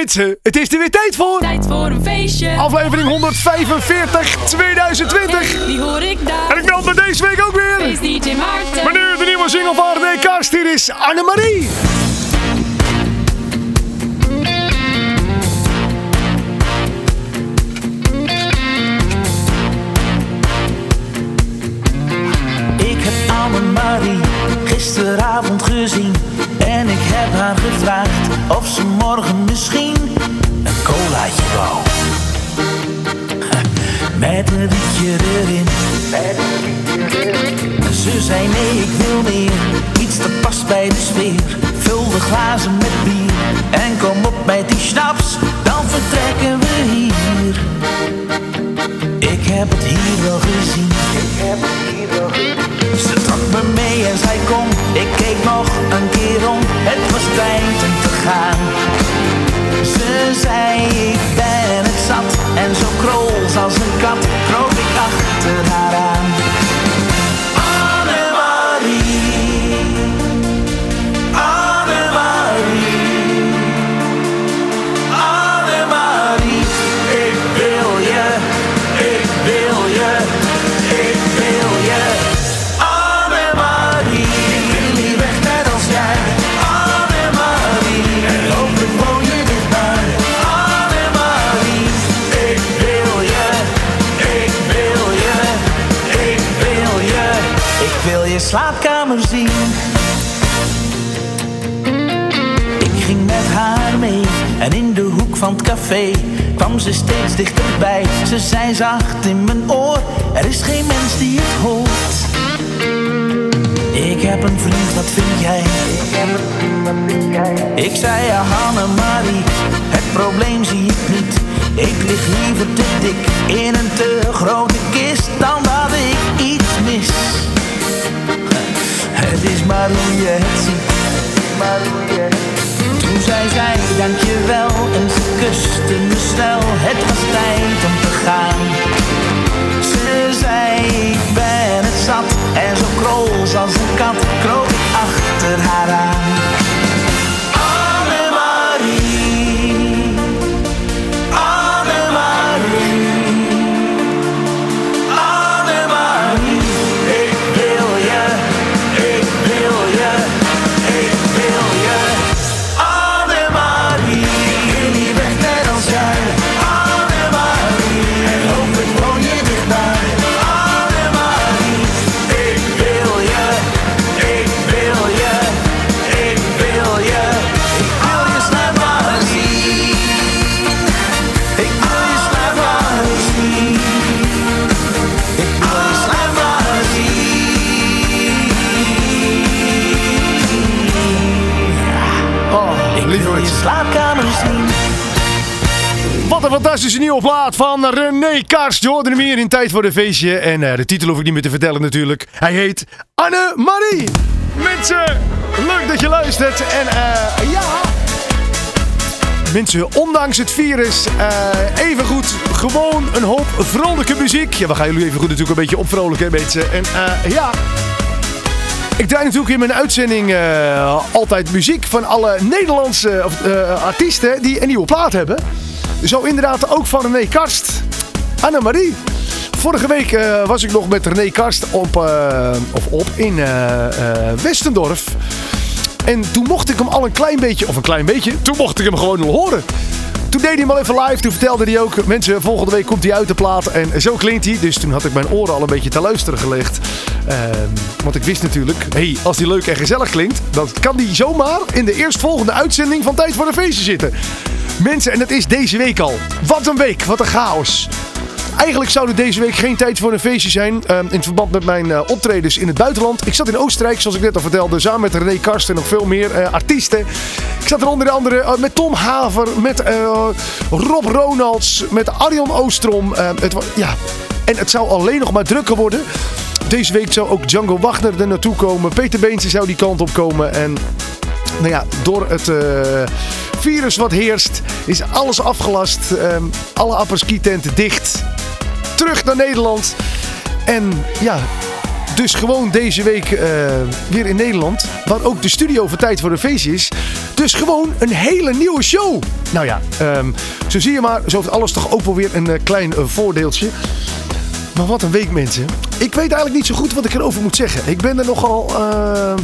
mensen, het is er weer tijd voor. Tijd voor een feestje. Aflevering 145 2020. Die hoor ik daar. En ik meld me deze week ook weer. Feest DJ Maarten. Meneer, de nieuwe single van René Karst, hier is Annemarie. Ik heb Annemarie gisteravond gezien En ik heb haar gevraagd of ze morgen misschien een colaatje wou. Met een rietje erin. Ze zei nee ik wil meer, iets dat past bij de sfeer. Vul de glazen met bier. En kom op met die schnaps Dan vertrekken we hier ik heb het hier wel gezien. Ik heb het hier wel gezien. Ze trok me mee en zei kom, ik keek nog een keer om. Het was tijd om te gaan. Ze zei ik ben het zat en zo krols als een kat kroop ik achter haar aan. Café kwam ze steeds dichterbij. Ze zei zacht in mijn oor, er is geen mens die het hoort. Ik heb een vriend, wat vind jij? Ik zei ja, Marie, het probleem zie ik niet. Ik lig liever te dik in een te grote kist dan dat ik iets mis. Het is maar hoe je het ziet. Maar hoe je het ziet. Toen zei zij dankjewel en ze kuste me snel. Het was tijd om te gaan. Ze zei ik ben het zat en zo krols als een kat kroop ik achter haar aan. Wat een fantastische nieuwe plaat van René hoorde hem hier in Tijd voor een Feestje. En eh, de titel hoef ik niet meer te vertellen natuurlijk. Hij heet Anne-Marie. Mensen, leuk dat je luistert. En eh, ja... Mensen, ondanks het virus, eh even goed gewoon een hoop vrolijke muziek. Ja, we gaan jullie even goed natuurlijk een beetje opvrolijken, mensen. En ja... Ik draai natuurlijk in mijn uitzending altijd muziek van alle Nederlandse artiesten die een nieuwe plaat hebben. Zo inderdaad ook van René Karst. Annemarie. Vorige week eh, was ik nog met René Karst op, eh, of op in eh, Westendorf. En toen mocht ik hem al een klein beetje, of een klein beetje, toen mocht ik hem gewoon al horen. Toen deed hij hem al even live. Toen vertelde hij ook, mensen, volgende week komt hij uit de plaat. En zo klinkt hij. Dus toen had ik mijn oren al een beetje te luisteren gelegd. Ehm, want ik wist natuurlijk, hey, als hij leuk en gezellig klinkt, dan kan hij zomaar in de eerstvolgende uitzending van Tijd voor een Feestje zitten. Mensen, en dat is deze week al. Wat een week, wat een chaos. Eigenlijk zou er deze week geen tijd voor een feestje zijn. ehm, in verband met mijn eh, optredens in het buitenland. Ik zat in Oostenrijk, zoals ik net al vertelde. Samen met René Karst en nog veel meer eh, artiesten. Ik zat er onder andere eh, met Tom Haver. Met eh, Rob Ronalds. Met Arjan Oostrom. eh, het, ja. En het zou alleen nog maar drukker worden. Deze week zou ook Django Wagner er naartoe komen. Peter Beense zou die kant op komen. En nou ja, door het eh, virus wat heerst, is alles afgelast. Ehm, alle apres-ski-tenten dicht. Terug naar Nederland. En ja, dus gewoon deze week eh, weer in Nederland. Waar ook de studio voor Tijd voor een Feestje is. Dus gewoon een hele nieuwe show. Nou ja, ehm, zo zie je maar. Zo heeft alles toch ook wel weer een eh, klein eh, voordeeltje. Maar wat een week, mensen. Ik weet eigenlijk niet zo goed wat ik erover moet zeggen. Ik ben er nogal eh,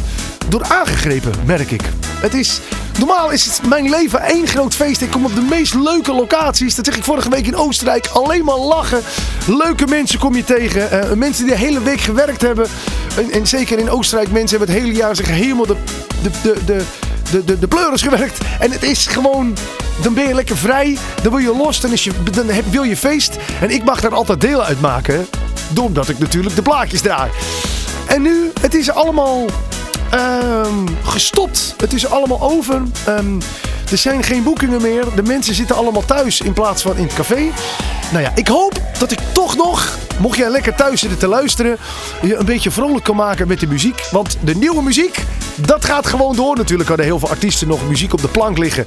door aangegrepen, merk ik. Het is, normaal is het mijn leven één groot feest. Ik kom op de meest leuke locaties. Dat zeg ik vorige week in Oostenrijk. Alleen maar lachen. Leuke mensen kom je tegen. Eh, mensen die de hele week gewerkt hebben. En, zeker in Oostenrijk, mensen hebben het hele jaar zich helemaal de, de, de, de, de, de, de gewerkt. En het is gewoon dan ben je lekker vrij. Dan wil je los. Dan, je, dan wil je feest. En ik mag daar altijd deel uit maken. Doordat ik natuurlijk de plaatjes draai. En nu, het is allemaal ehm, gestopt. Het is allemaal over. Ehm, er zijn geen boekingen meer. De mensen zitten allemaal thuis in plaats van in het café. Nou ja, ik hoop dat ik toch nog, mocht jij lekker thuis zitten te luisteren, je een beetje vrolijk kan maken met de muziek. Want de nieuwe muziek, dat gaat gewoon door. Natuurlijk hadden heel veel artiesten nog muziek op de plank liggen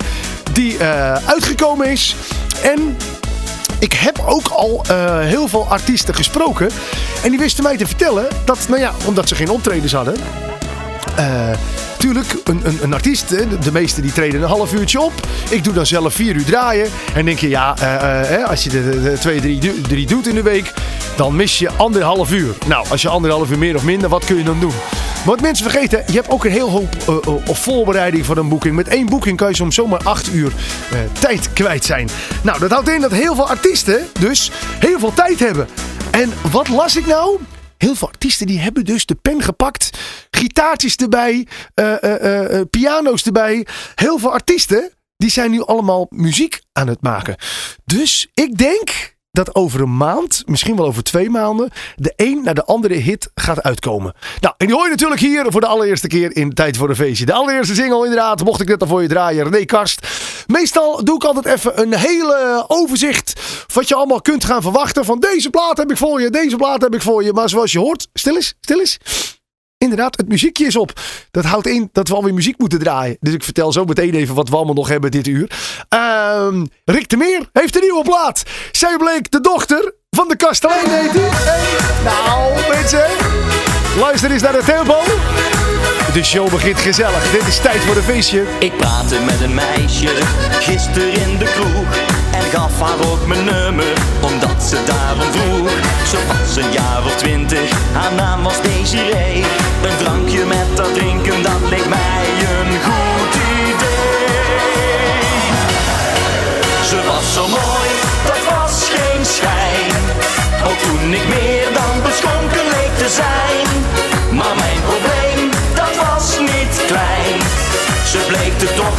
die eh, uitgekomen is. En ik heb ook al eh, heel veel artiesten gesproken. En die wisten mij te vertellen dat, nou ja, omdat ze geen optredens hadden. Eh, Tuurlijk, een, een, een artiest, de, meesten die treden een half uurtje op. Ik doe dan zelf vier uur draaien. En denk je, ja, eh, eh, als je de, de, twee, drie, drie doet in de week, dan mis je anderhalf uur. Nou, als je anderhalf uur meer of minder, wat kun je dan doen? Wat mensen vergeten, je hebt ook een heel hoop voorbereiding van een boeking. Met één boeking kan je soms zomaar acht uur tijd kwijt zijn. Nou, dat houdt in dat heel veel artiesten dus heel veel tijd hebben. En wat las ik nou? Heel veel artiesten die hebben dus de pen gepakt. Gitaartjes erbij. eh, eh, eh, piano's erbij. Heel veel artiesten die zijn nu allemaal muziek aan het maken. Dus ik denk dat over een maand, misschien wel over twee maanden, de een naar de andere hit gaat uitkomen. Nou, en die hoor je natuurlijk hier voor de allereerste keer in Tijd voor een Feestje. De allereerste single inderdaad, mocht ik net al voor je draaien, René Karst. Meestal doe ik altijd even een hele overzicht wat je allemaal kunt gaan verwachten. Van deze plaat heb ik voor je, deze plaat heb ik voor je. Maar zoals je hoort, stil eens, stil eens. Inderdaad, het muziekje is op. Dat houdt in dat we alweer muziek moeten draaien. Dus ik vertel zo meteen even wat we allemaal nog hebben dit uur. Ehm, Rick de Meer heeft een nieuwe plaat. Zij bleek de dochter van de kastelein, heet nou, mensen. Luister eens naar de tempo. De show begint gezellig. Dit is tijd voor een feestje. Ik praatte met een meisje, gisteren in de kroeg En gaf haar ook mijn nummer, omdat ze daarom vroeg Ze was een jaar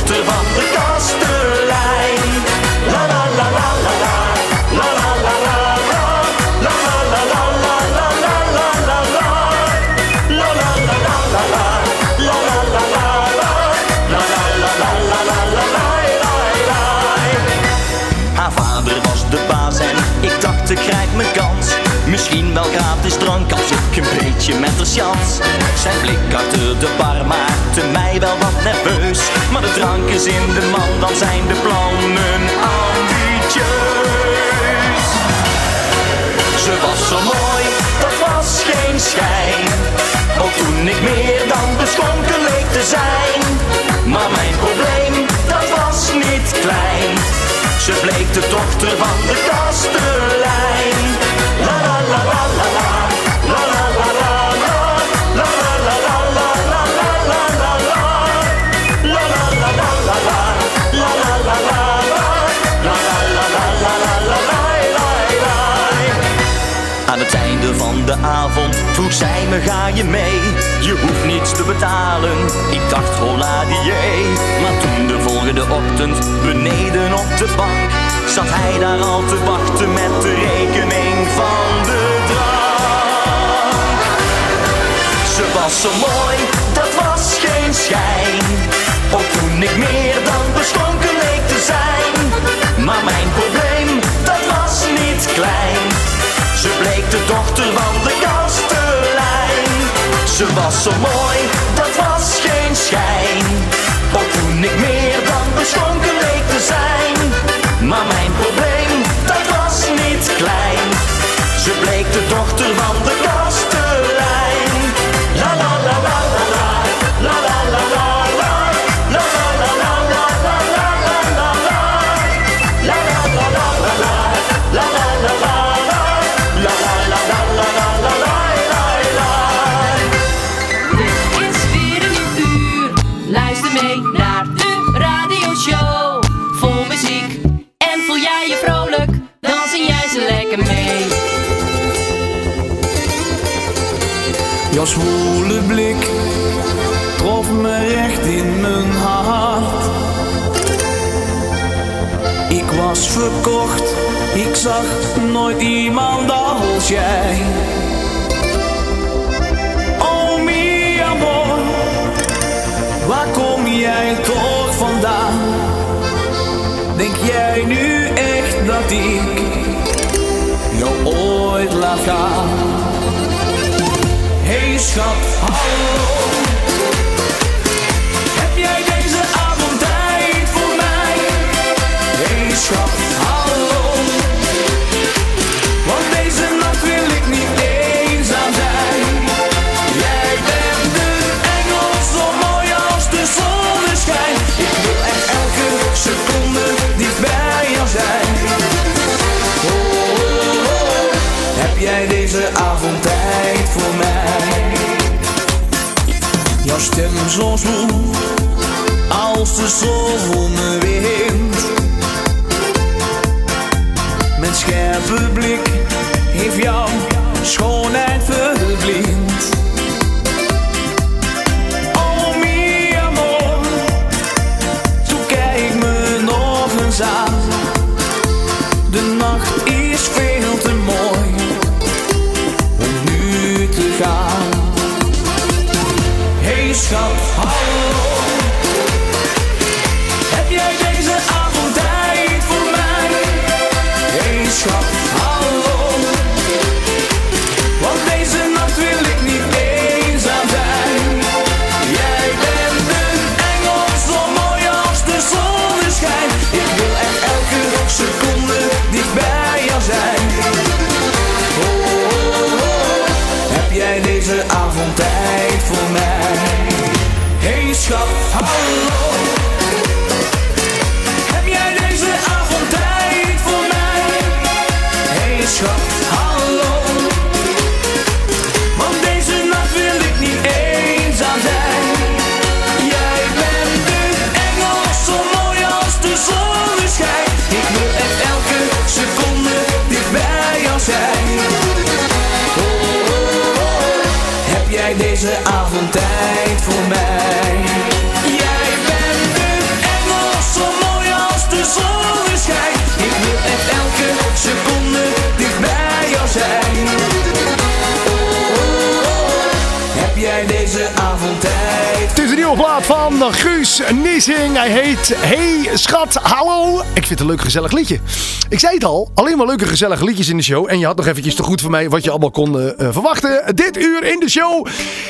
最怕 een met haar chans Zijn blik achter de bar maakte mij wel wat nerveus. Maar de drank is in de man, dan zijn de plannen ambitieus. Ze was zo mooi, dat was geen schijn. Ook toen ik meer dan beschonken leek te zijn. Maar mijn probleem, dat was niet klein. Ze bleek de dochter van de kastelein la la la la la La avond. Vroeg zij me ga je mee? Je hoeft niets te betalen. Ik dacht hola die Maar toen de volgende ochtend beneden op de bank Zat hij daar al te wachten met de rekening van de drank. Ze was zo mooi, dat was geen schijn. Ook toen ik meer was zo mooi, dat was geen schijn. Ook toen ik meer dan beschonken leek te zijn. Maar mijn probleem, dat was niet klein. Ze bleek de dochter van zag nooit iemand als jij. Oh mi amor, waar kom jij toch vandaan? Denk jij nu echt dat ik jou ooit laat gaan? Hey schat, hallo. Stem zo zoel als de zonnewind. Plaat van Guus Niesing. Hij heet Hey Schat, hallo. Ik vind het een leuk gezellig liedje. Ik zei het al, alleen maar leuke gezellige liedjes in de show. En je had nog eventjes te goed voor mij wat je allemaal kon eh, verwachten. Dit uur in de show.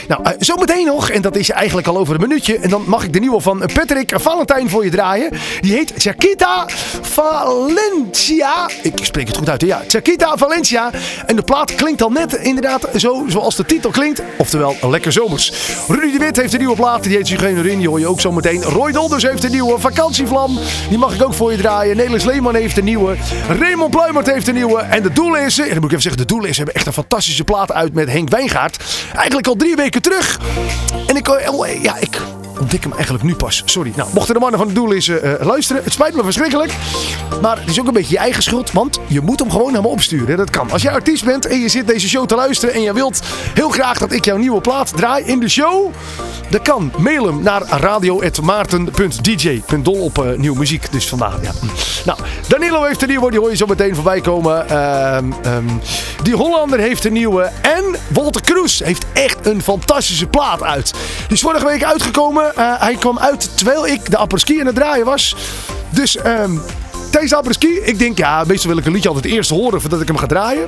Nou, eh, zometeen nog, en dat is eigenlijk al over een minuutje. En dan mag ik de nieuwe van Patrick Valentijn voor je draaien. Die heet Chiquita Valencia. Ik spreek het goed uit, hè? ja. Chiquita Valencia. En de plaat klinkt al net inderdaad zo zoals de titel klinkt. Oftewel, lekker zomers. Rudy de Wit heeft een nieuwe plaat. Die heet Zigeuner in. Die hoor je ook zo meteen. Roy Dolders heeft een nieuwe. Vakantievlam. Die mag ik ook voor je draaien. Nelis Leeman heeft een nieuwe. Raymond Pluimert heeft een nieuwe. En de Doel is... En dan moet ik even zeggen. De Doel is hebben echt een fantastische plaat uit met Henk Wijngaard. Eigenlijk al drie weken terug. En ik... oh, Ja, ik ontdek hem eigenlijk nu pas. Sorry. Nou, mochten de mannen van het doel eens eh, eh, luisteren. Het spijt me verschrikkelijk. Maar het is ook een beetje je eigen schuld. Want je moet hem gewoon naar me opsturen. Dat kan. Als jij artiest bent en je zit deze show te luisteren. En je wilt heel graag dat ik jouw nieuwe plaat draai in de show. Dat kan. Mail hem naar radio.maarten.dj. Ik ben dol op eh, nieuwe muziek. Dus vandaar. Ja. Nou, Danilo heeft een nieuwe. Die hoor je zo meteen voorbij komen. Ehm, ehm, die Hollander heeft een nieuwe. En Walter Kroes heeft echt een fantastische plaat uit. Die is vorige week uitgekomen. Eh, hij kwam uit terwijl ik de apres-ski aan het draaien was. Dus ehm tijdens de apres-ski, ik denk ja, meestal wil ik een liedje altijd eerst horen voordat ik hem ga draaien.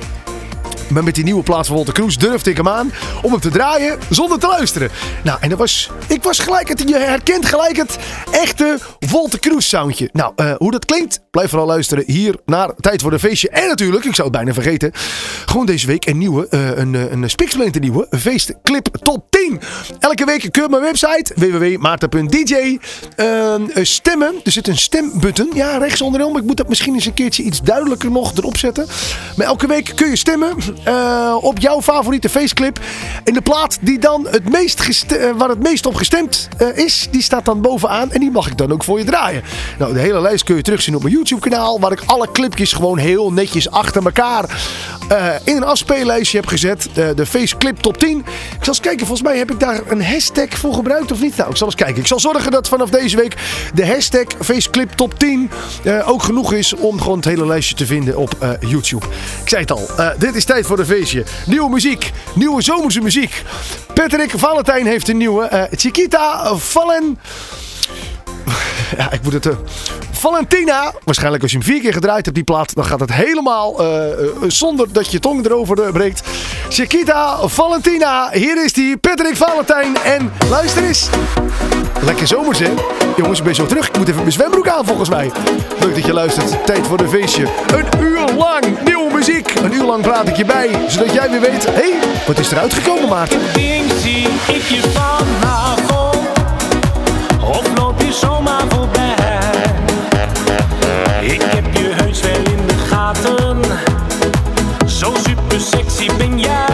Maar met die nieuwe plaat van Walter Kroes durfde ik hem aan om hem te draaien zonder te luisteren. Nou, en dat was, ik was gelijk, het, je herkent gelijk het echte Walter Kroes soundje. Nou, eh, hoe dat klinkt, blijf vooral luisteren hier naar Tijd voor een Feestje. En natuurlijk, ik zou het bijna vergeten, gewoon deze week een nieuwe, eh, een, een, een Spixblend nieuwe, een feestclip top 10. Elke week keur mijn website, www.maarten.dj. Eh, stemmen, er zit een stembutton, ja, rechts onderin. Ik moet dat misschien eens een keertje iets duidelijker nog erop zetten. Maar elke week kun je stemmen eh, op jouw favoriete feestclip. En de plaat die dan het meest eh, waar het meest op gestemd eh, is, die staat dan bovenaan. En die mag ik dan ook voor je draaien. Nou, de hele lijst kun je terugzien op mijn YouTube kanaal. Waar ik alle clipjes gewoon heel netjes achter elkaar in een afspeellijstje heb gezet. De feestclip top 10. Ik zal eens kijken, volgens mij heb ik daar een hashtag voor gebruikt of niet. Nou, ik zal eens kijken. Ik zal zorgen dat vanaf deze week de hashtag feestclip top 10 eh, ook genoeg is om gewoon het hele lijstje te vinden op YouTube. Ik zei het al, dit is voor een feestje. Nieuwe muziek, nieuwe zomerse muziek. Patrick Valentijn heeft een nieuwe. eh, Chiquita Valen... Ja, ik moet het... eh, Valentina. Waarschijnlijk als je hem vier keer gedraaid hebt, die plaat, dan gaat het helemaal eh, zonder dat je tong erover breekt. Chiquita Valentina. Hier is die Patrick Valentijn. En luister eens. Lekker zomers, hè? Jongens, ik ben zo terug. Ik moet even mijn zwembroek aan, volgens mij. Leuk dat je luistert. Tijd voor een feestje. Een uur lang muziek. Een uur lang praat ik je bij. Zodat jij weer weet, hé, hey, wat is er uitgekomen, Maarten? ding zie ik je vanavond Of loop je zomaar voorbij Ik heb je heus wel in de gaten Zo super sexy ben jij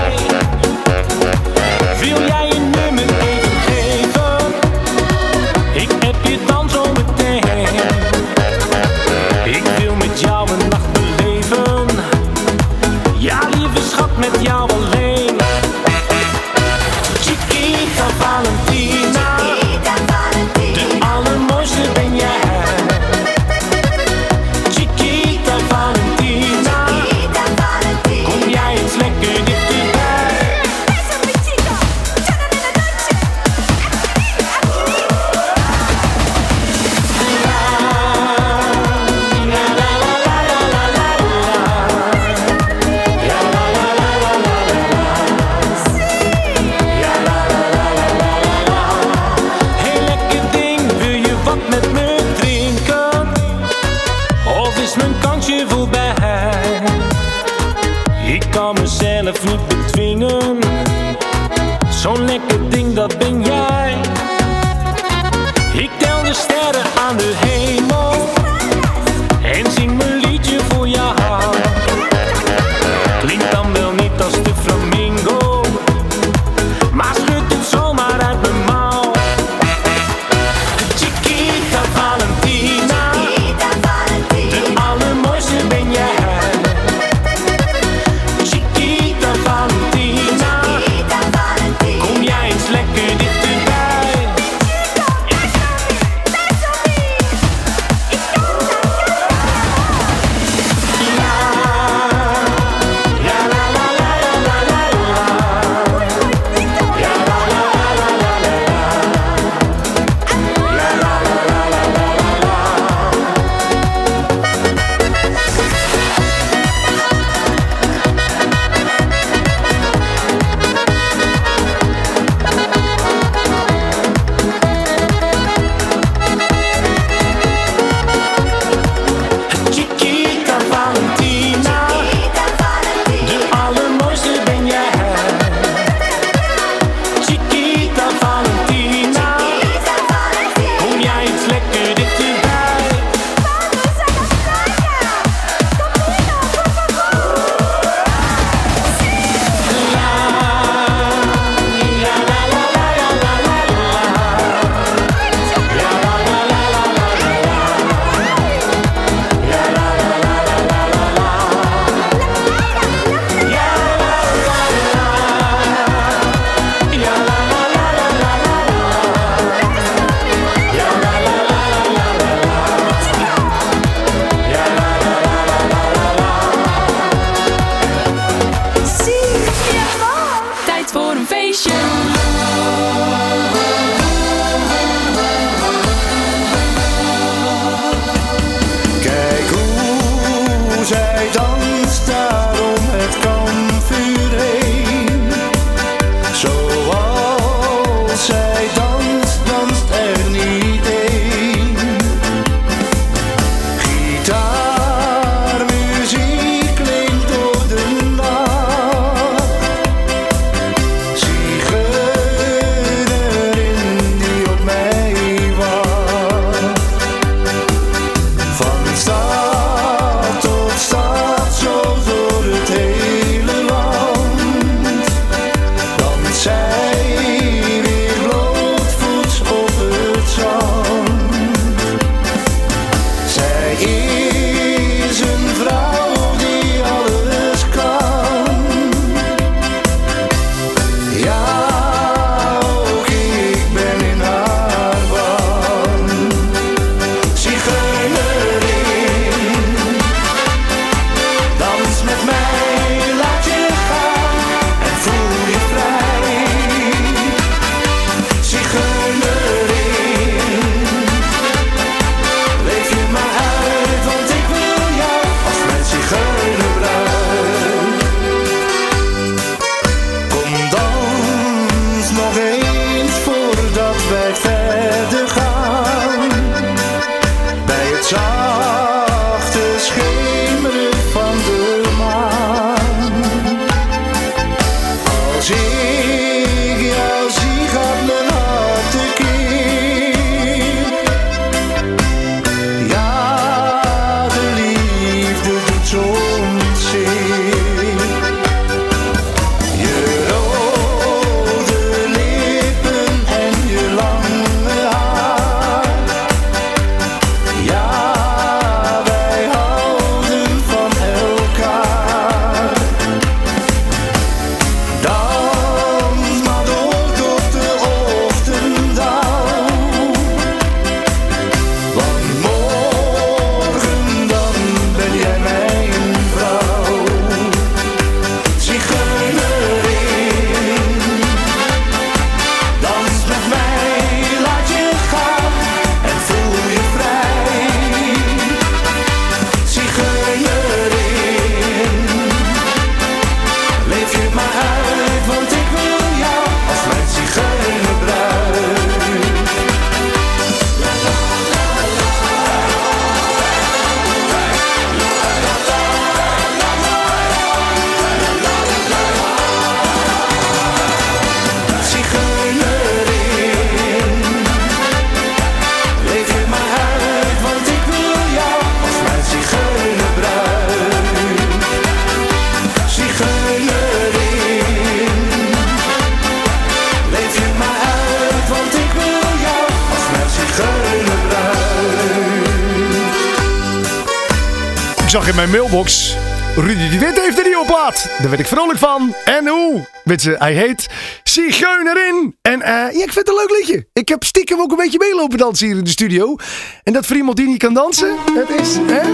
zag in mijn mailbox. Rudy de Wit heeft een nieuwe plaat. Daar werd ik vrolijk van. En hoe? Weet ze, hij heet Zigeunerin. En eh, ja, ik vind het een leuk liedje. Ik heb stiekem ook een beetje meelopen dansen hier in de studio. En dat voor iemand die niet kan dansen, het is... Hè?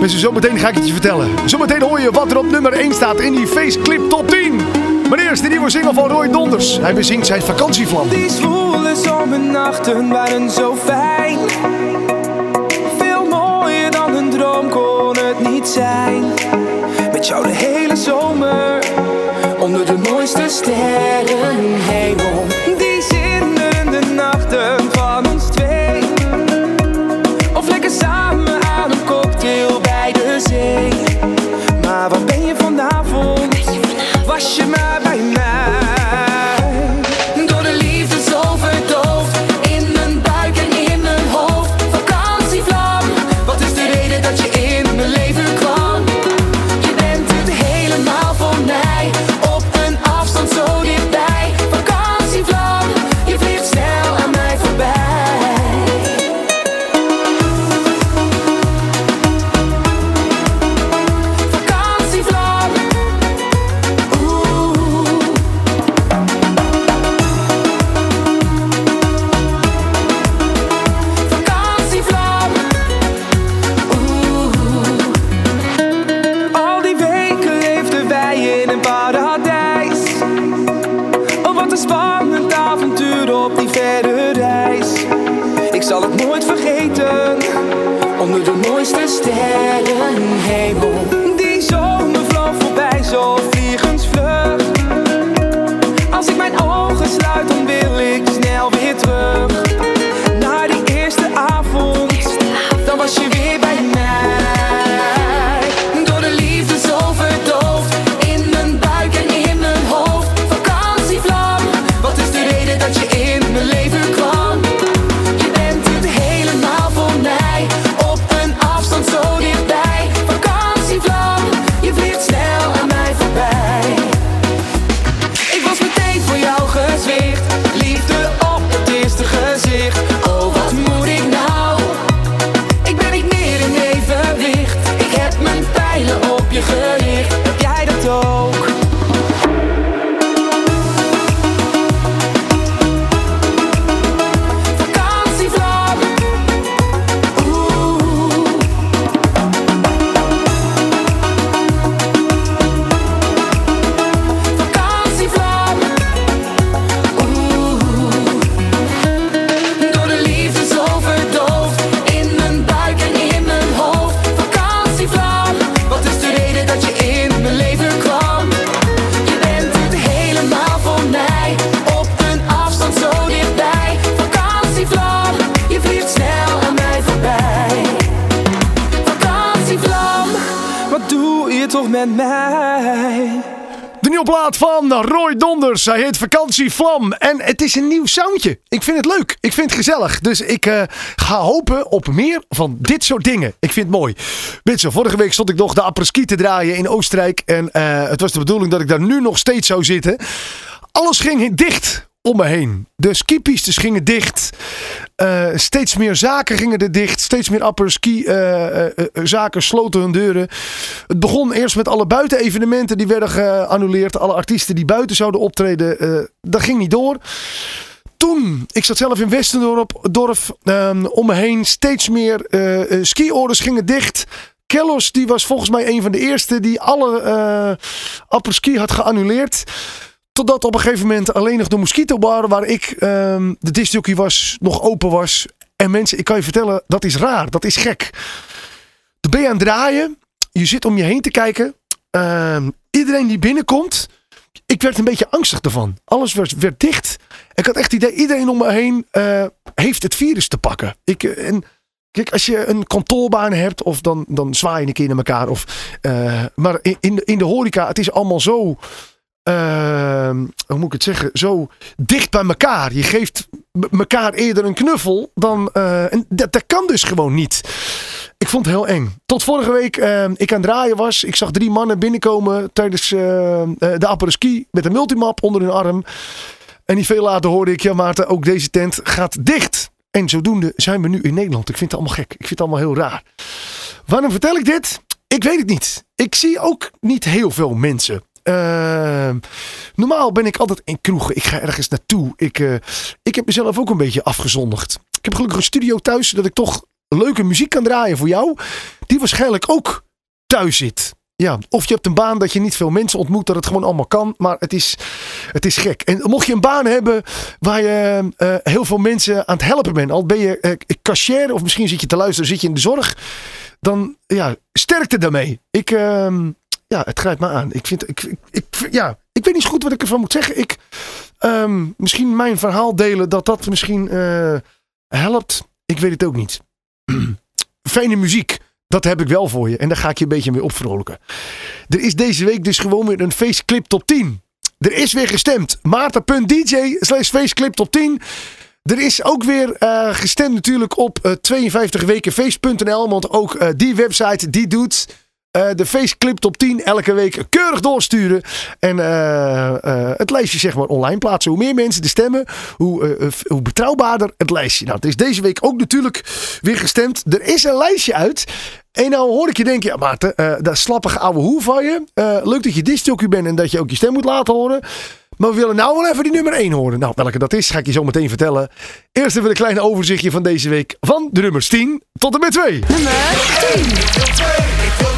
Mensen, zometeen ga ik het je vertellen. Zometeen hoor je wat er op nummer 1 staat in die Faceclip Top 10. Maar eerst de nieuwe single van Roy Donders. Hij bezingt zijn vakantievlam. Die zwoele zomernachten waren zo fijn. Veel mooier dan een droom kon zijn. Met jou de hele zomer, onder de mooiste sterrenhemel. Die Donders. Hij heet Vakantievlam. En het is een nieuw soundje. Ik vind het leuk. Ik vind het gezellig. Dus ik eh, ga hopen op meer van dit soort dingen. Ik vind het mooi. Je, vorige week stond ik nog de apres-ski te draaien in Oostenrijk. En eh, het was de bedoeling dat ik daar nu nog steeds zou zitten. Alles ging dicht om me heen. De skipistes gingen dicht. Eh, steeds meer zaken gingen er dicht. Steeds meer apres-ski eh, eh, eh, zaken sloten hun deuren. Het begon eerst met alle buitenevenementen die werden geannuleerd. Alle artiesten die buiten zouden optreden, dat ging niet door. Toen, ik zat zelf in Westendorp, dorp, ehm, om me heen steeds meer ski-orders gingen dicht. Kellos, die was volgens mij een van de eerste die alle eh apres-ski had geannuleerd. Totdat op een gegeven moment alleen nog de Mosquito Bar, waar ik ehm, de discjockey was, nog open was. En mensen, ik kan je vertellen, dat is raar. Dat is gek. Dan ben aan het draaien. Je zit om je heen te kijken. Ehm, iedereen die binnenkomt. Ik werd een beetje angstig ervan. Alles werd, werd dicht. Ik had echt het idee, iedereen om me heen eh, heeft het virus te pakken. Ik, eh, en Kijk, als je een kantoorbaan hebt, of dan, dan zwaai je een keer naar elkaar. Of, eh, maar in, in, de, in de horeca, het is allemaal zo ehm, hoe moet ik het zeggen, zo dicht bij elkaar. Je geeft elkaar eerder een knuffel dan. eh, dat, kan dus gewoon niet. Ik vond het heel eng. Tot vorige week eh, ik aan het draaien was. Ik zag drie mannen binnenkomen tijdens eh, eh, de apres-ski met een multimap onder hun arm. En niet veel later hoorde ik, ja Maarten, ook deze tent gaat dicht. En zodoende zijn we nu in Nederland. Ik vind het allemaal gek. Ik vind het allemaal heel raar. Waarom vertel ik dit? Ik weet het niet. Ik zie ook niet heel veel mensen. Ehm, normaal ben ik altijd in kroegen. Ik ga ergens naartoe. Ik, eh, ik heb mezelf ook een beetje afgezonderd. Ik heb gelukkig een studio thuis, zodat ik toch leuke muziek kan draaien voor jou. Die waarschijnlijk ook thuis zit. Ja, of je hebt een baan dat je niet veel mensen ontmoet, dat het gewoon allemaal kan. Maar het is, het is gek. En mocht je een baan hebben waar je eh, heel veel mensen aan het helpen bent. Al ben je uh, cashier of misschien zit je te luisteren, zit je in de zorg. Dan ja, sterkte daarmee. Ik, ehm, ja, het grijpt me aan. Ik vind, ik, ik, ja, ik weet niet goed wat ik ervan moet zeggen. Ik, ehm, misschien mijn verhaal delen, dat dat misschien uh, helpt. Ik weet het ook niet. Fijne muziek. Dat heb ik wel voor je. En daar ga ik je een beetje mee opvrolijken. Er is deze week dus gewoon weer een faceclip top 10. Er is weer gestemd. Maarten.dj slash faceclip top 10. Er is ook weer uh, gestemd natuurlijk op uh, 52wekenfeest.nl. Want ook die website die doet uh, de faceclip top 10 elke week keurig doorsturen. En uh, uh, het lijstje zeg maar online plaatsen. Hoe meer mensen de stemmen, hoe, hoe betrouwbaarder het lijstje. Nou, het is deze week ook natuurlijk weer gestemd. Er is een lijstje uit. En nou hoor ik je denken, ja Maarten, dat slappige ouwe hoe van je. leuk dat je disjockey bent en dat je ook je stem moet laten horen. Maar we willen nou wel even die nummer 1 horen. Nou, welke dat is, ga ik je zo meteen vertellen. Eerst even een klein overzichtje van deze week. Van de nummers 10 tot en met 2. Nummer 10.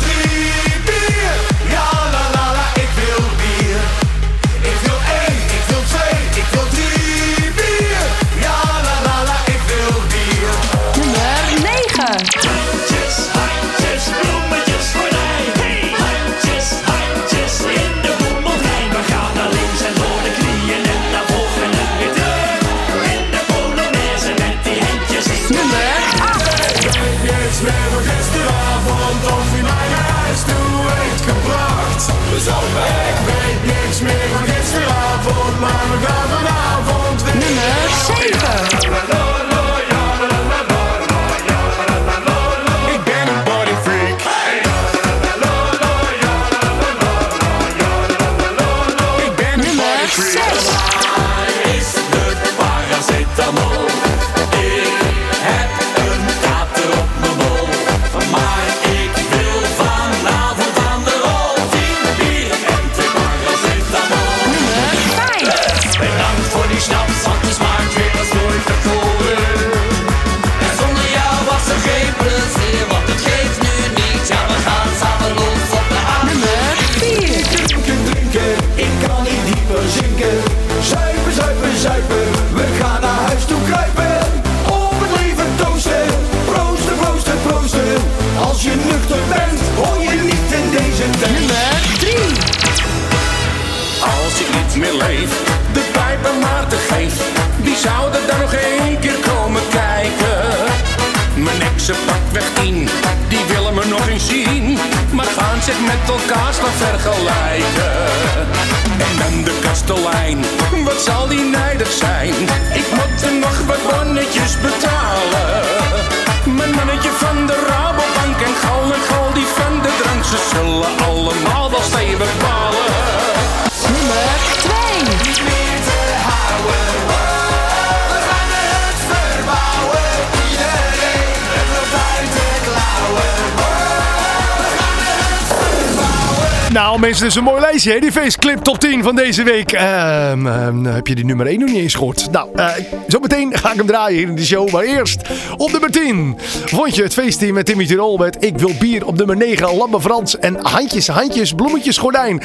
Mensen, is een mooi lijstje hè? Die faceclip top 10 van deze week. Ehm, ehm, heb je die nummer 1 nog niet eens gehoord? Nou, uh, zometeen ga ik hem draaien hier in de show. Maar eerst op nummer 10 vond je het feestteam met Timmy Tirol Ik wil bier. Op nummer 9 Lambe Frans en Handjes, Handjes, Bloemetjes, Gordijn.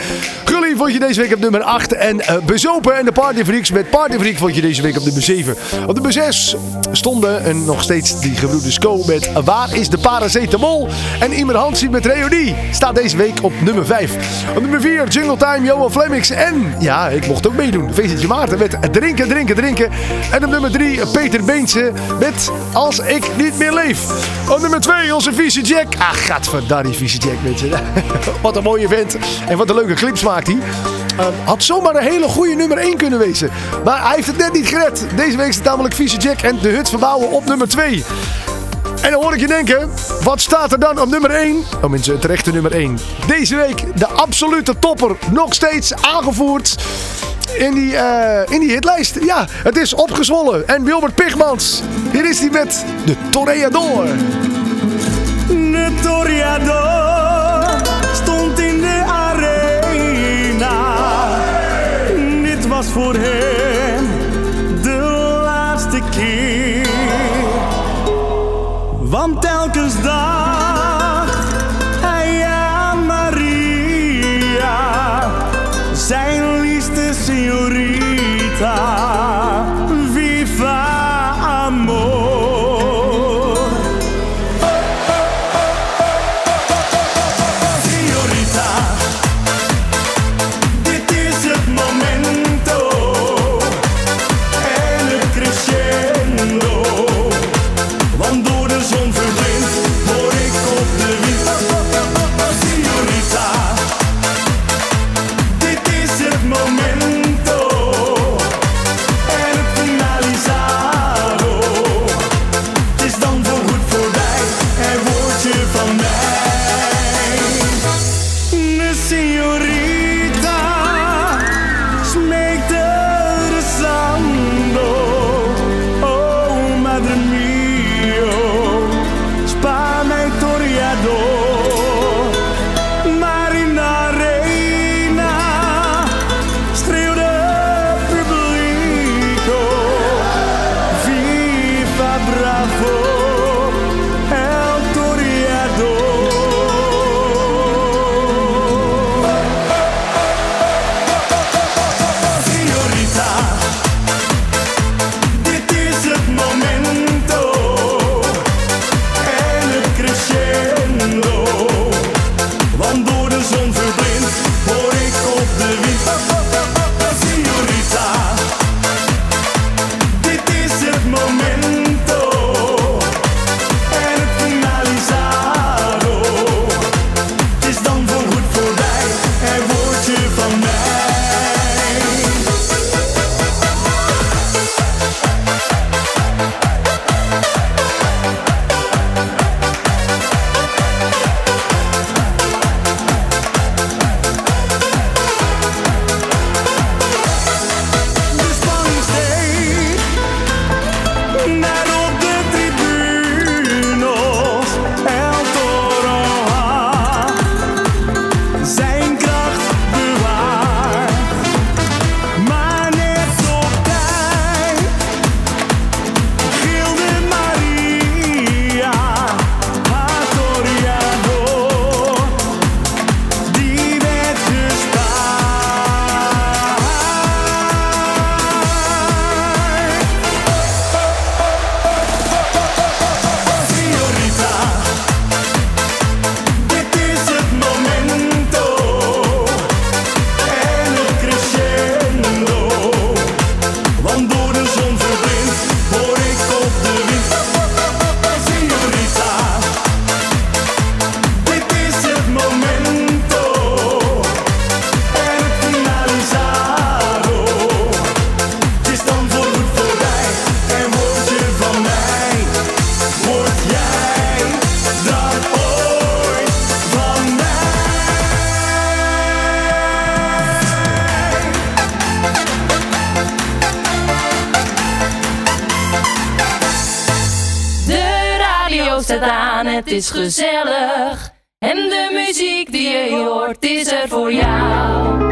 Vond je deze week op nummer 8. En uh, Bezopen en de Partyfreaks met Partyfreak vond je deze week op nummer 7. Op nummer 6 stonden en nog steeds die gebroeders Co met Waar is de paracetamol? En Imer Hansie met Reunie staat deze week op nummer 5. Op nummer 4 Jungle Time, Johan Flemmix. En ja, ik mocht ook meedoen. Feestje Maarten met Drinken, Drinken, Drinken. En op nummer 3 Peter Beense met Als ik niet meer leef. Op nummer 2 onze vieze Jack. Ah, gadverdarrie vieze Jack mensen. wat een mooie vent. En wat een leuke clips maakt hij. Had zomaar een hele goede nummer 1 kunnen wezen. Maar hij heeft het net niet gered. Deze week staat namelijk Vieze Jack en de Hut verbouwen op nummer 2. En dan hoor ik je denken, wat staat er dan op nummer 1? Oh mensen, terechte nummer 1. Deze week de absolute topper, nog steeds aangevoerd in die, eh, in die hitlijst. Ja, het is opgezwollen. En Wilbert Pigmans, hier is hij met de Toreador. De Toreador. por rei. is gezellig. En de muziek die je hoort is er voor jou.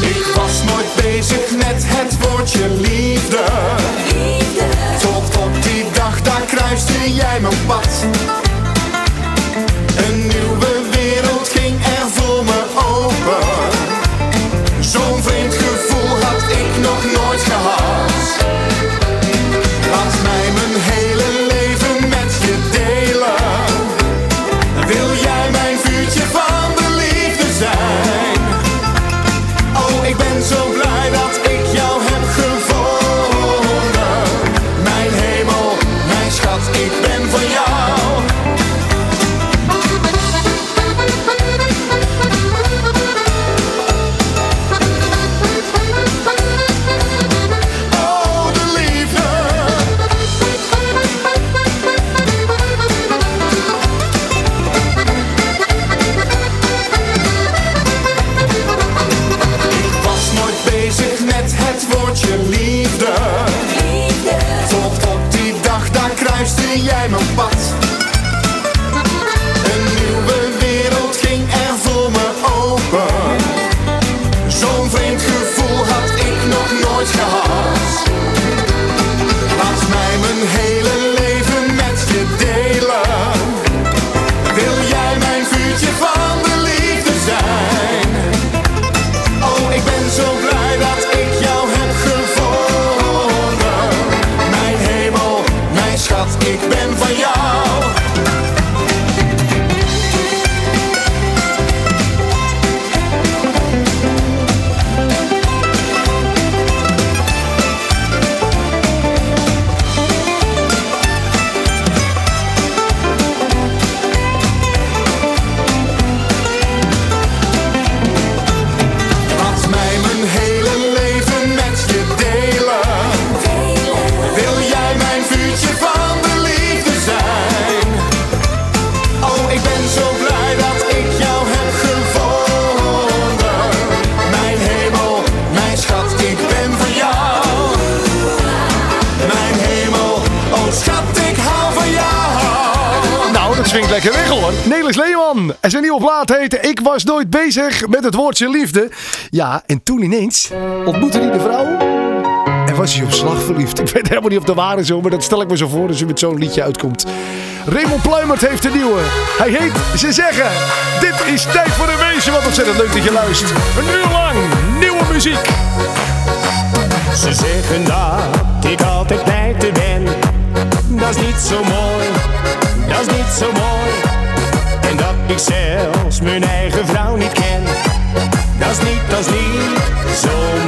Ik was nooit bezig met het woordje liefde. liefde. Tot op die dag, daar kruiste jij mijn pad. não passa. swingt lekker weg hoor. Nelis Leeman en zijn nieuwe plaat heet Ik was nooit bezig met het woordje liefde. Ja, en toen ineens ontmoette hij de vrouw en was hij op slag verliefd. Ik weet helemaal niet of de waar is maar dat stel ik me zo voor als je met zo'n liedje uitkomt. Raymond Pluimert heeft een nieuwe. Hij heet Ze Zeggen. Dit is Tijd voor een Wezen. Wat ontzettend leuk dat je luistert. Een uur lang nieuwe muziek. Ze zeggen dat ik altijd te ben. Dat is niet zo mooi dat is niet zo mooi. En dat ik zelfs mijn eigen vrouw niet ken, dat is niet, dat is niet zo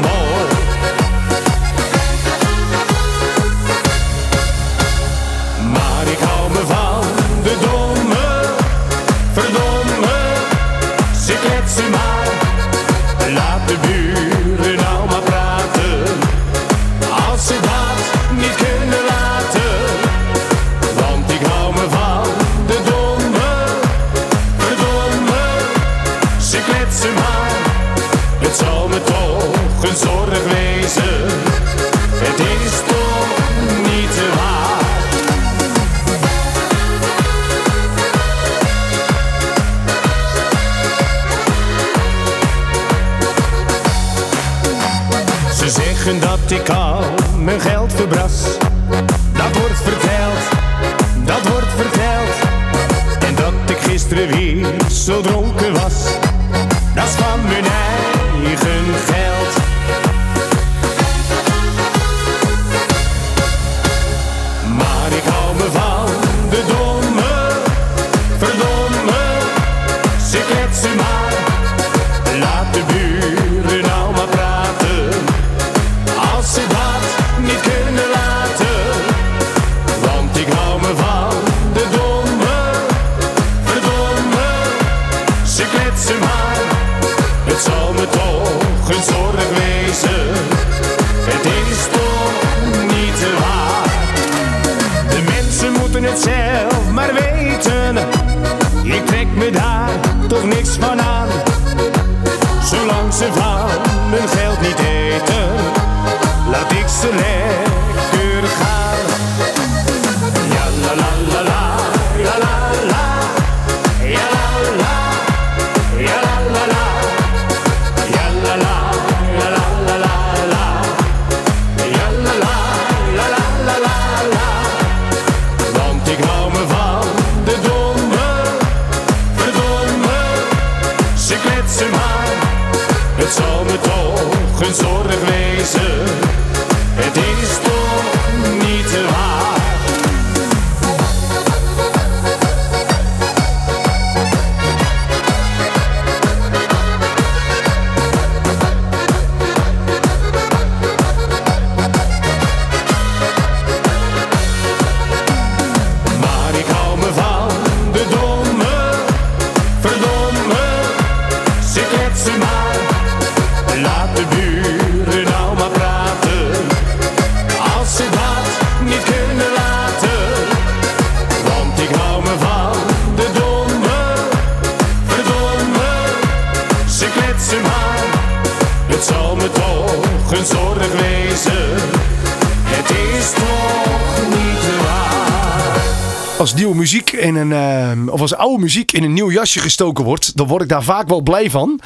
als oude muziek in een nieuw jasje gestoken wordt, dan word ik daar vaak wel blij van.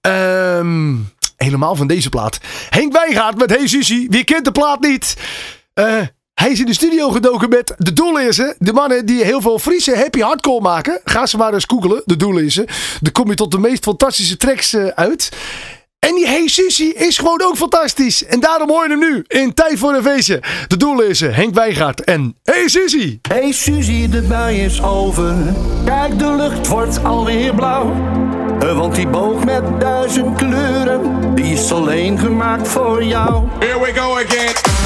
Ehm, helemaal van deze plaat. Henk Wijngaard met Hey Suzy, Wie kent de plaat niet? Eh, hij is in de studio gedoken met de Doelezen. De mannen die heel veel Friese happy hardcore maken. Ga ze maar eens googelen, de Doelezen. Dan kom je tot de meest fantastische tracks eh, uit. En die Hey Sissy is gewoon ook fantastisch. En daarom hoor je hem nu in Tijd voor een Feestje. De is: eh, Henk Wijgaard en Hey Sissy. Hey Suzy, de bui is over. Kijk, de lucht wordt alweer blauw. Eh, want die boog met duizend kleuren, die is alleen gemaakt voor jou. Here we go again.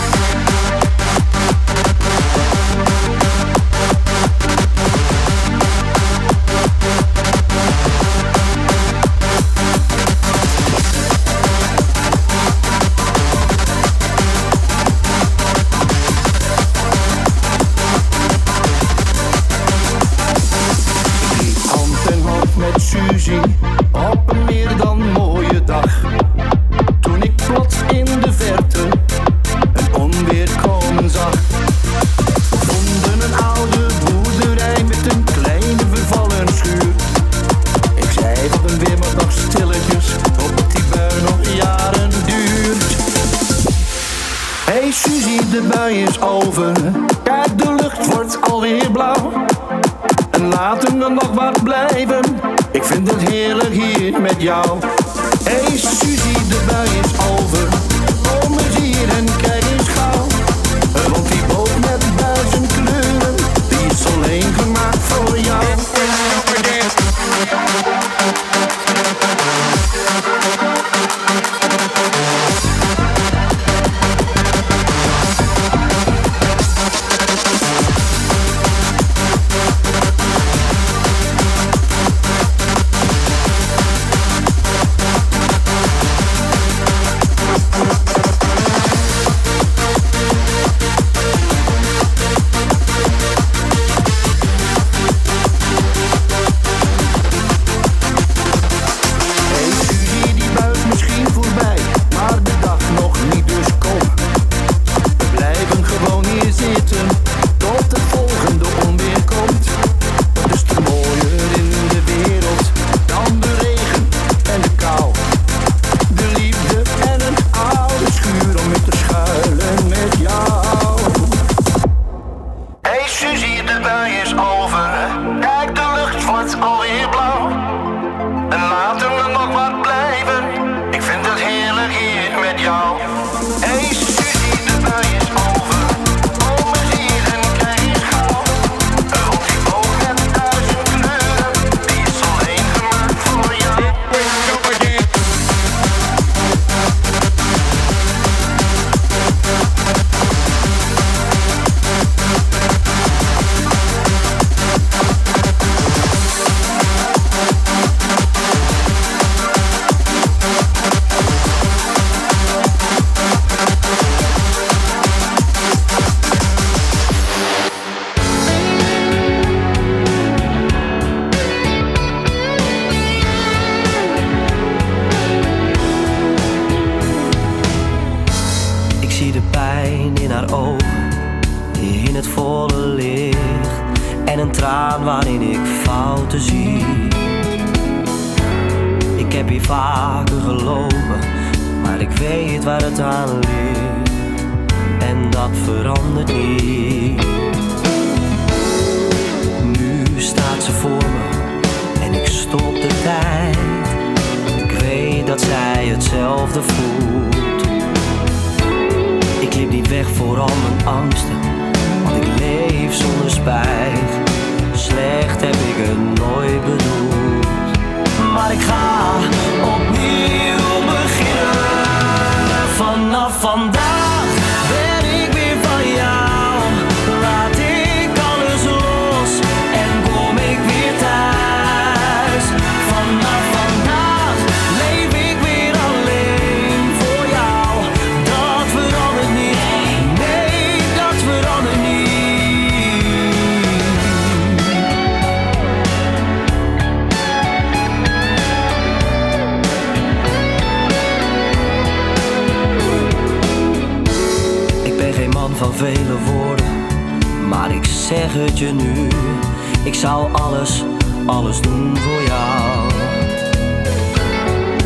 Ik zou alles, alles doen voor jou.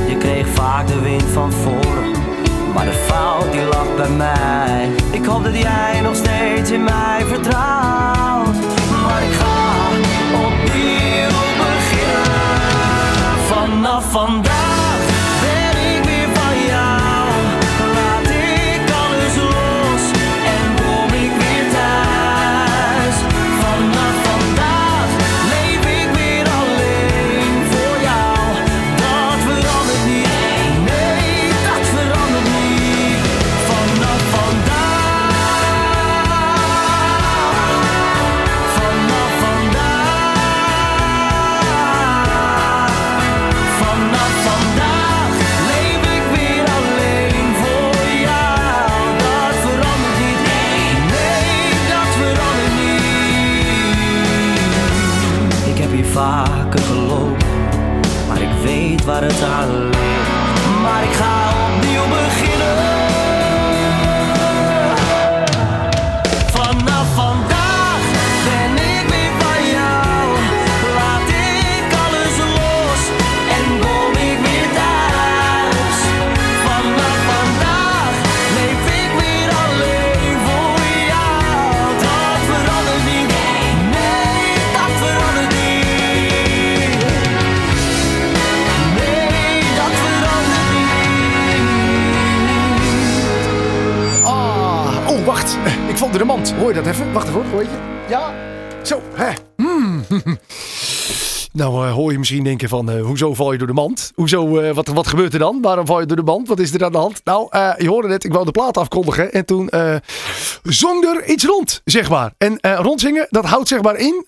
Je kreeg vaak de wind van voren, maar de fout die lag bij mij. Ik hoop dat jij nog steeds in mij vertrouwt. Maar ik ga opnieuw beginnen. Vanaf vandaag ik Mand. Hoor je dat even? Wacht even, hoor je? Ja. Je misschien denken van, eh, hoezo val je door de mand? Hoezo, eh, wat, wat gebeurt er dan? Waarom val je door de mand? Wat is er aan de hand? Nou, eh, je hoorde net, ik wou de plaat afkondigen. En toen zong er iets rond, zeg maar. En rondzingen, dat houdt zeg maar in,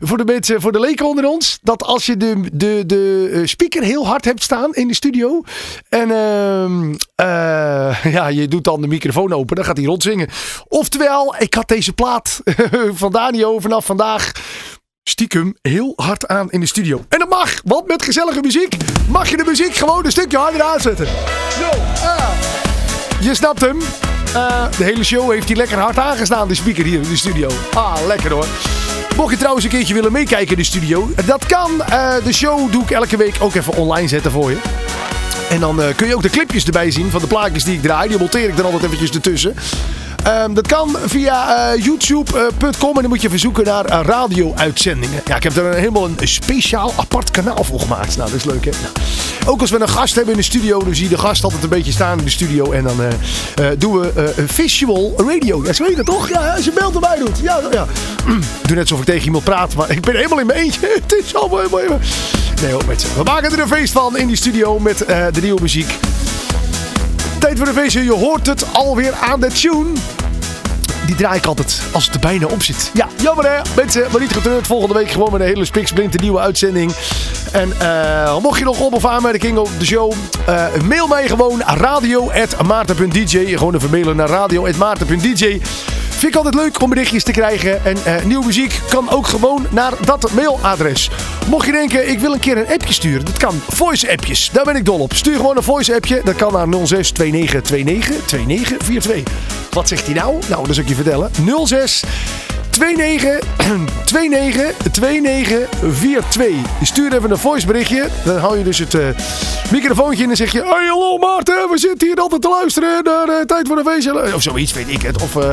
voor de mensen, voor de leken onder ons, dat als je de, de, de speaker heel hard hebt staan in de studio. En ja, je doet dan de microfoon open, dan gaat hij rondzingen. Oftewel, ik had deze plaat van Danio vanaf vandaag stiekem heel hard aan in de studio. En dat mag, want met gezellige muziek mag je de muziek gewoon een stukje harder aanzetten. Zo, ah. Je snapt hem. Eh, de hele show heeft hij lekker hard aangestaan, de speaker hier in de studio. Ah, lekker hoor. Mocht je trouwens een keertje willen meekijken in de studio, dat kan. Eh, de show doe ik elke week ook even online zetten voor je. En dan eh, kun je ook de clipjes erbij zien van de plaatjes die ik draai. Die monteer ik dan altijd eventjes ertussen. Ehm, dat kan via eh, youtube.com en dan moet je verzoeken naar radio-uitzendingen. Ja, ik heb er een, helemaal een speciaal apart kanaal voor gemaakt. Nou, dat is leuk hè. Nou, ook als we een gast hebben in de studio, dan zie je de gast altijd een beetje staan in de studio. En dan doen we visual radio. Ja, heet dat toch? Ja, als je beeld erbij doet. Ja, ja. Doe net alsof ik tegen iemand praat, maar ik ben helemaal in mijn eentje. Het is allemaal helemaal... helemaal- Nee hoor, mensen. We maken er een feest van in die studio met eh, de nieuwe muziek. Tijd voor de feestje. Je hoort het alweer aan de tune. Die draai ik altijd als het er bijna op zit. Ja, jammer hè. Mensen, maar niet getreurd. Volgende week gewoon met een hele spiksplint nieuwe uitzending. En eh, mocht je nog op of aanmerkingen op de show. eh, mail mij gewoon radio.maarten.dj. Gewoon even mailen naar radio.maarten.dj. Vind ik altijd leuk om berichtjes te krijgen. En eh, nieuwe muziek kan ook gewoon naar dat mailadres. Mocht je denken, ik wil een keer een appje sturen. Dat kan. Voice appjes. Daar ben ik dol op. Stuur gewoon een voice appje. Dat kan naar 06 29 29 29 42. Wat zegt hij nou? Nou, dat zal ik je vertellen. 06 29 29 29 42. Je stuurt even een voice berichtje. Dan hou je dus het eh, microfoontje in en zeg je... Hey, hallo Maarten, we zitten hier altijd te luisteren naar eh, Tijd voor de Feestje. Of zoiets, weet ik het. Of... eh,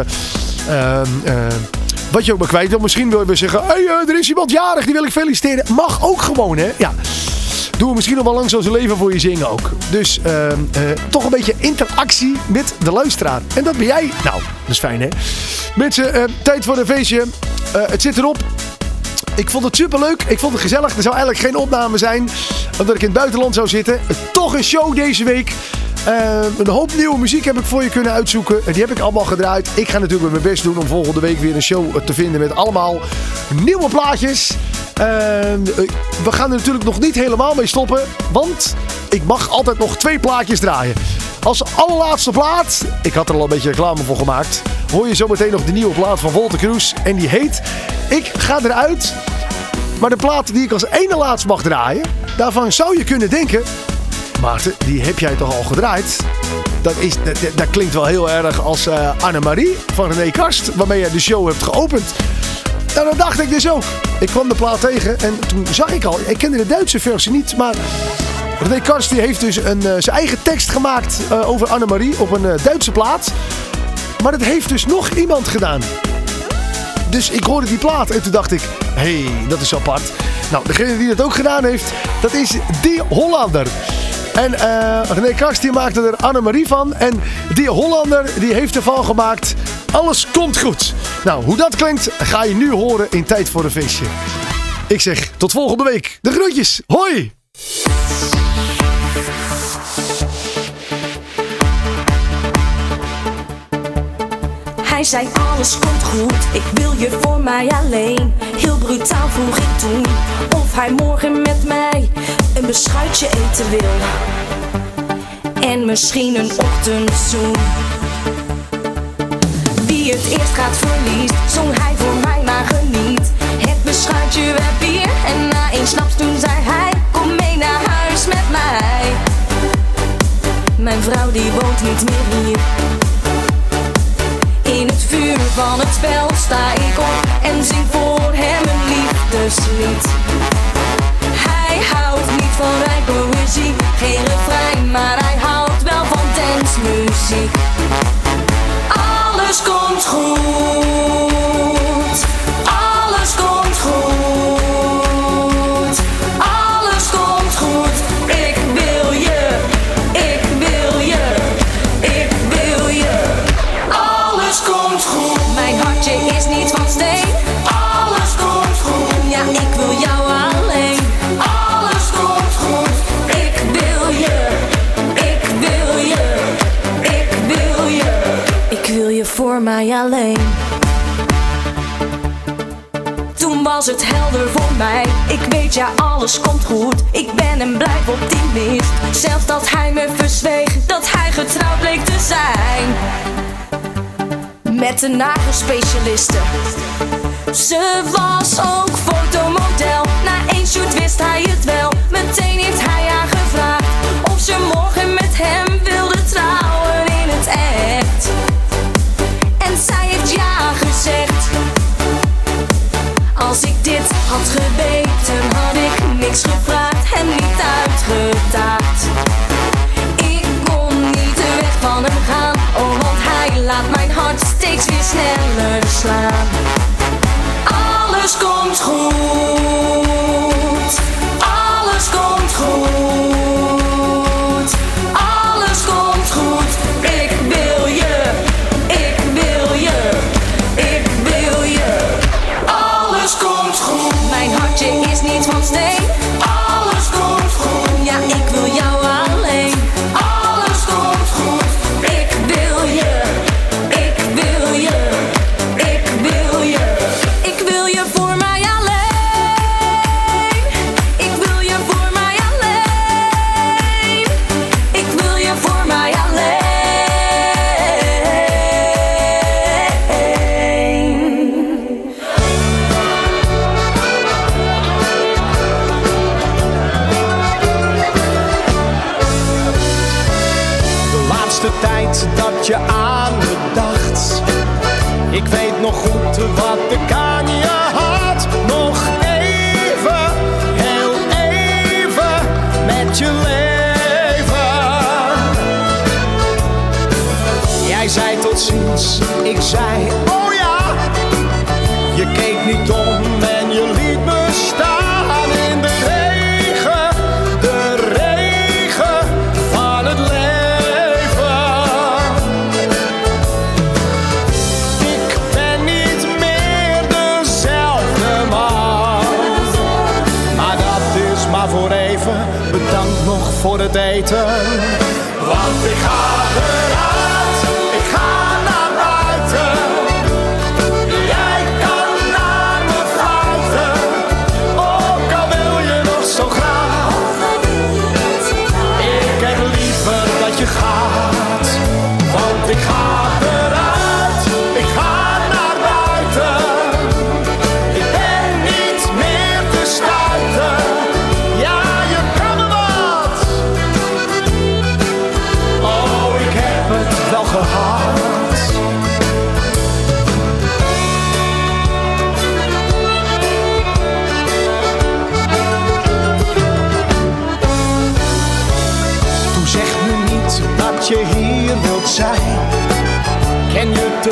ehm, eh, wat je ook maar kwijt wil. Misschien wil je zeggen... Hey, er is iemand jarig, die wil ik feliciteren. Mag ook gewoon, hè? Ja. Doen we misschien nog wel lang zo zijn leven voor je zingen ook. Dus ehm, eh, toch een beetje interactie met de luisteraar. En dat ben jij. Nou, dat is fijn hè. Mensen, eh, tijd voor een feestje. Eh, het zit erop. Ik vond het superleuk. Ik vond het gezellig. Er zou eigenlijk geen opname zijn. Omdat ik in het buitenland zou zitten. Toch een show deze week. Eh, een hoop nieuwe muziek heb ik voor je kunnen uitzoeken. En Die heb ik allemaal gedraaid. Ik ga natuurlijk mijn best doen om volgende week weer een show te vinden met allemaal nieuwe plaatjes. Eh, we gaan er natuurlijk nog niet helemaal mee stoppen. Want ik mag altijd nog twee plaatjes draaien. Als allerlaatste plaat, ik had er al een beetje reclame voor gemaakt, hoor je zometeen nog de nieuwe plaat van Volte Cruz. En die heet Ik ga eruit. Maar de plaat die ik als ene laatst mag draaien, daarvan zou je kunnen denken, Maarten, die heb jij toch al gedraaid? Dat, is, dat, dat- klinkt wel heel erg als eh Annemarie van René Karst, waarmee je de show hebt geopend. Nou, dat dacht ik dus ook. Ik kwam de plaat tegen en toen zag ik al, ik kende de Duitse versie niet, maar René Karst die heeft dus een, eh, zijn eigen tekst gemaakt eh, over Annemarie op een Duitse plaat. Maar dat heeft dus nog iemand gedaan. Dus ik hoorde die plaat en toen dacht ik, hé, hey, dat is apart. Nou, degene die dat ook gedaan heeft, dat is die Hollander. En eh René Karst die maakte er Annemarie van. En die Hollander die heeft ervan gemaakt, alles komt goed. Nou, hoe dat klinkt, ga je nu horen in Tijd voor een Feestje. Ik zeg, tot volgende week. De groetjes, hoi! Hij zei alles komt goed, ik wil je voor mij alleen. Heel brutaal vroeg ik toen of hij morgen met mij een beschuitje eten wil. En misschien een ochtendzoen. Wie het eerst gaat verliest, zong hij voor mij maar geniet. Het beschuitje werd bier en na één snaps toen zei hij kom mee naar huis met mij. Mijn vrouw die woont niet meer hier. Van het spel sta ik op en zing voor hem een liefdeslied. Hij houdt niet van rijke muziek, geen refrein, maar hij houdt wel van dansmuziek. Alles komt goed, alleen. Toen was het helder voor mij. Ik weet ja, alles komt goed. Ik ben en blijf optimist. Zelfs dat hij me verzweeg, dat hij getrouwd bleek te zijn met een nagelspecialiste. Ze was ook fotomodel. Na één shoot wist hij het wel. Meteen heeft hij haar gevraagd of ze morgen met hem wilde Als ik dit had geweten, had ik niks gevraagd en niet uitgedaagd. Ik kon niet weg van hem gaan, oh want hij laat mijn hart steeds weer sneller slaan. Alles komt goed, alles komt goed, Jij zei tot ziens, ik zei oh ja. Je keek niet om en je liet me staan in de regen. De regen van het leven. Ik ben niet meer dezelfde man. Maar dat is maar voor even. Bedankt nog voor het eten.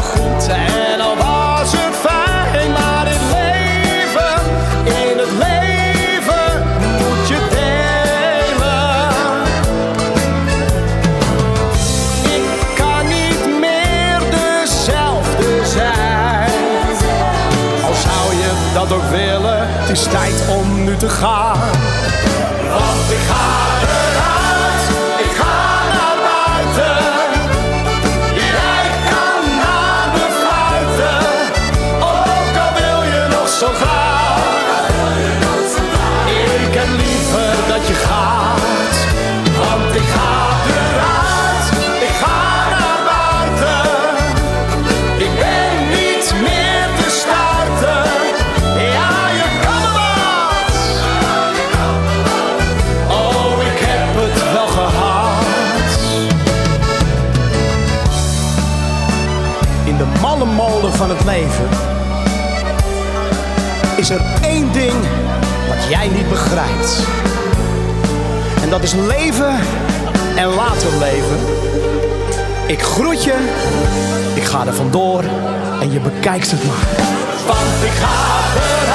Goed. En al was het fijn, maar het leven, in het leven moet je delen. Ik kan niet meer dezelfde zijn. Al zou je dat ook willen, het is tijd om nu te gaan. Dat is leven en laten leven. Ik groet je, ik ga er vandoor en je bekijkt het maar. Want ik ga.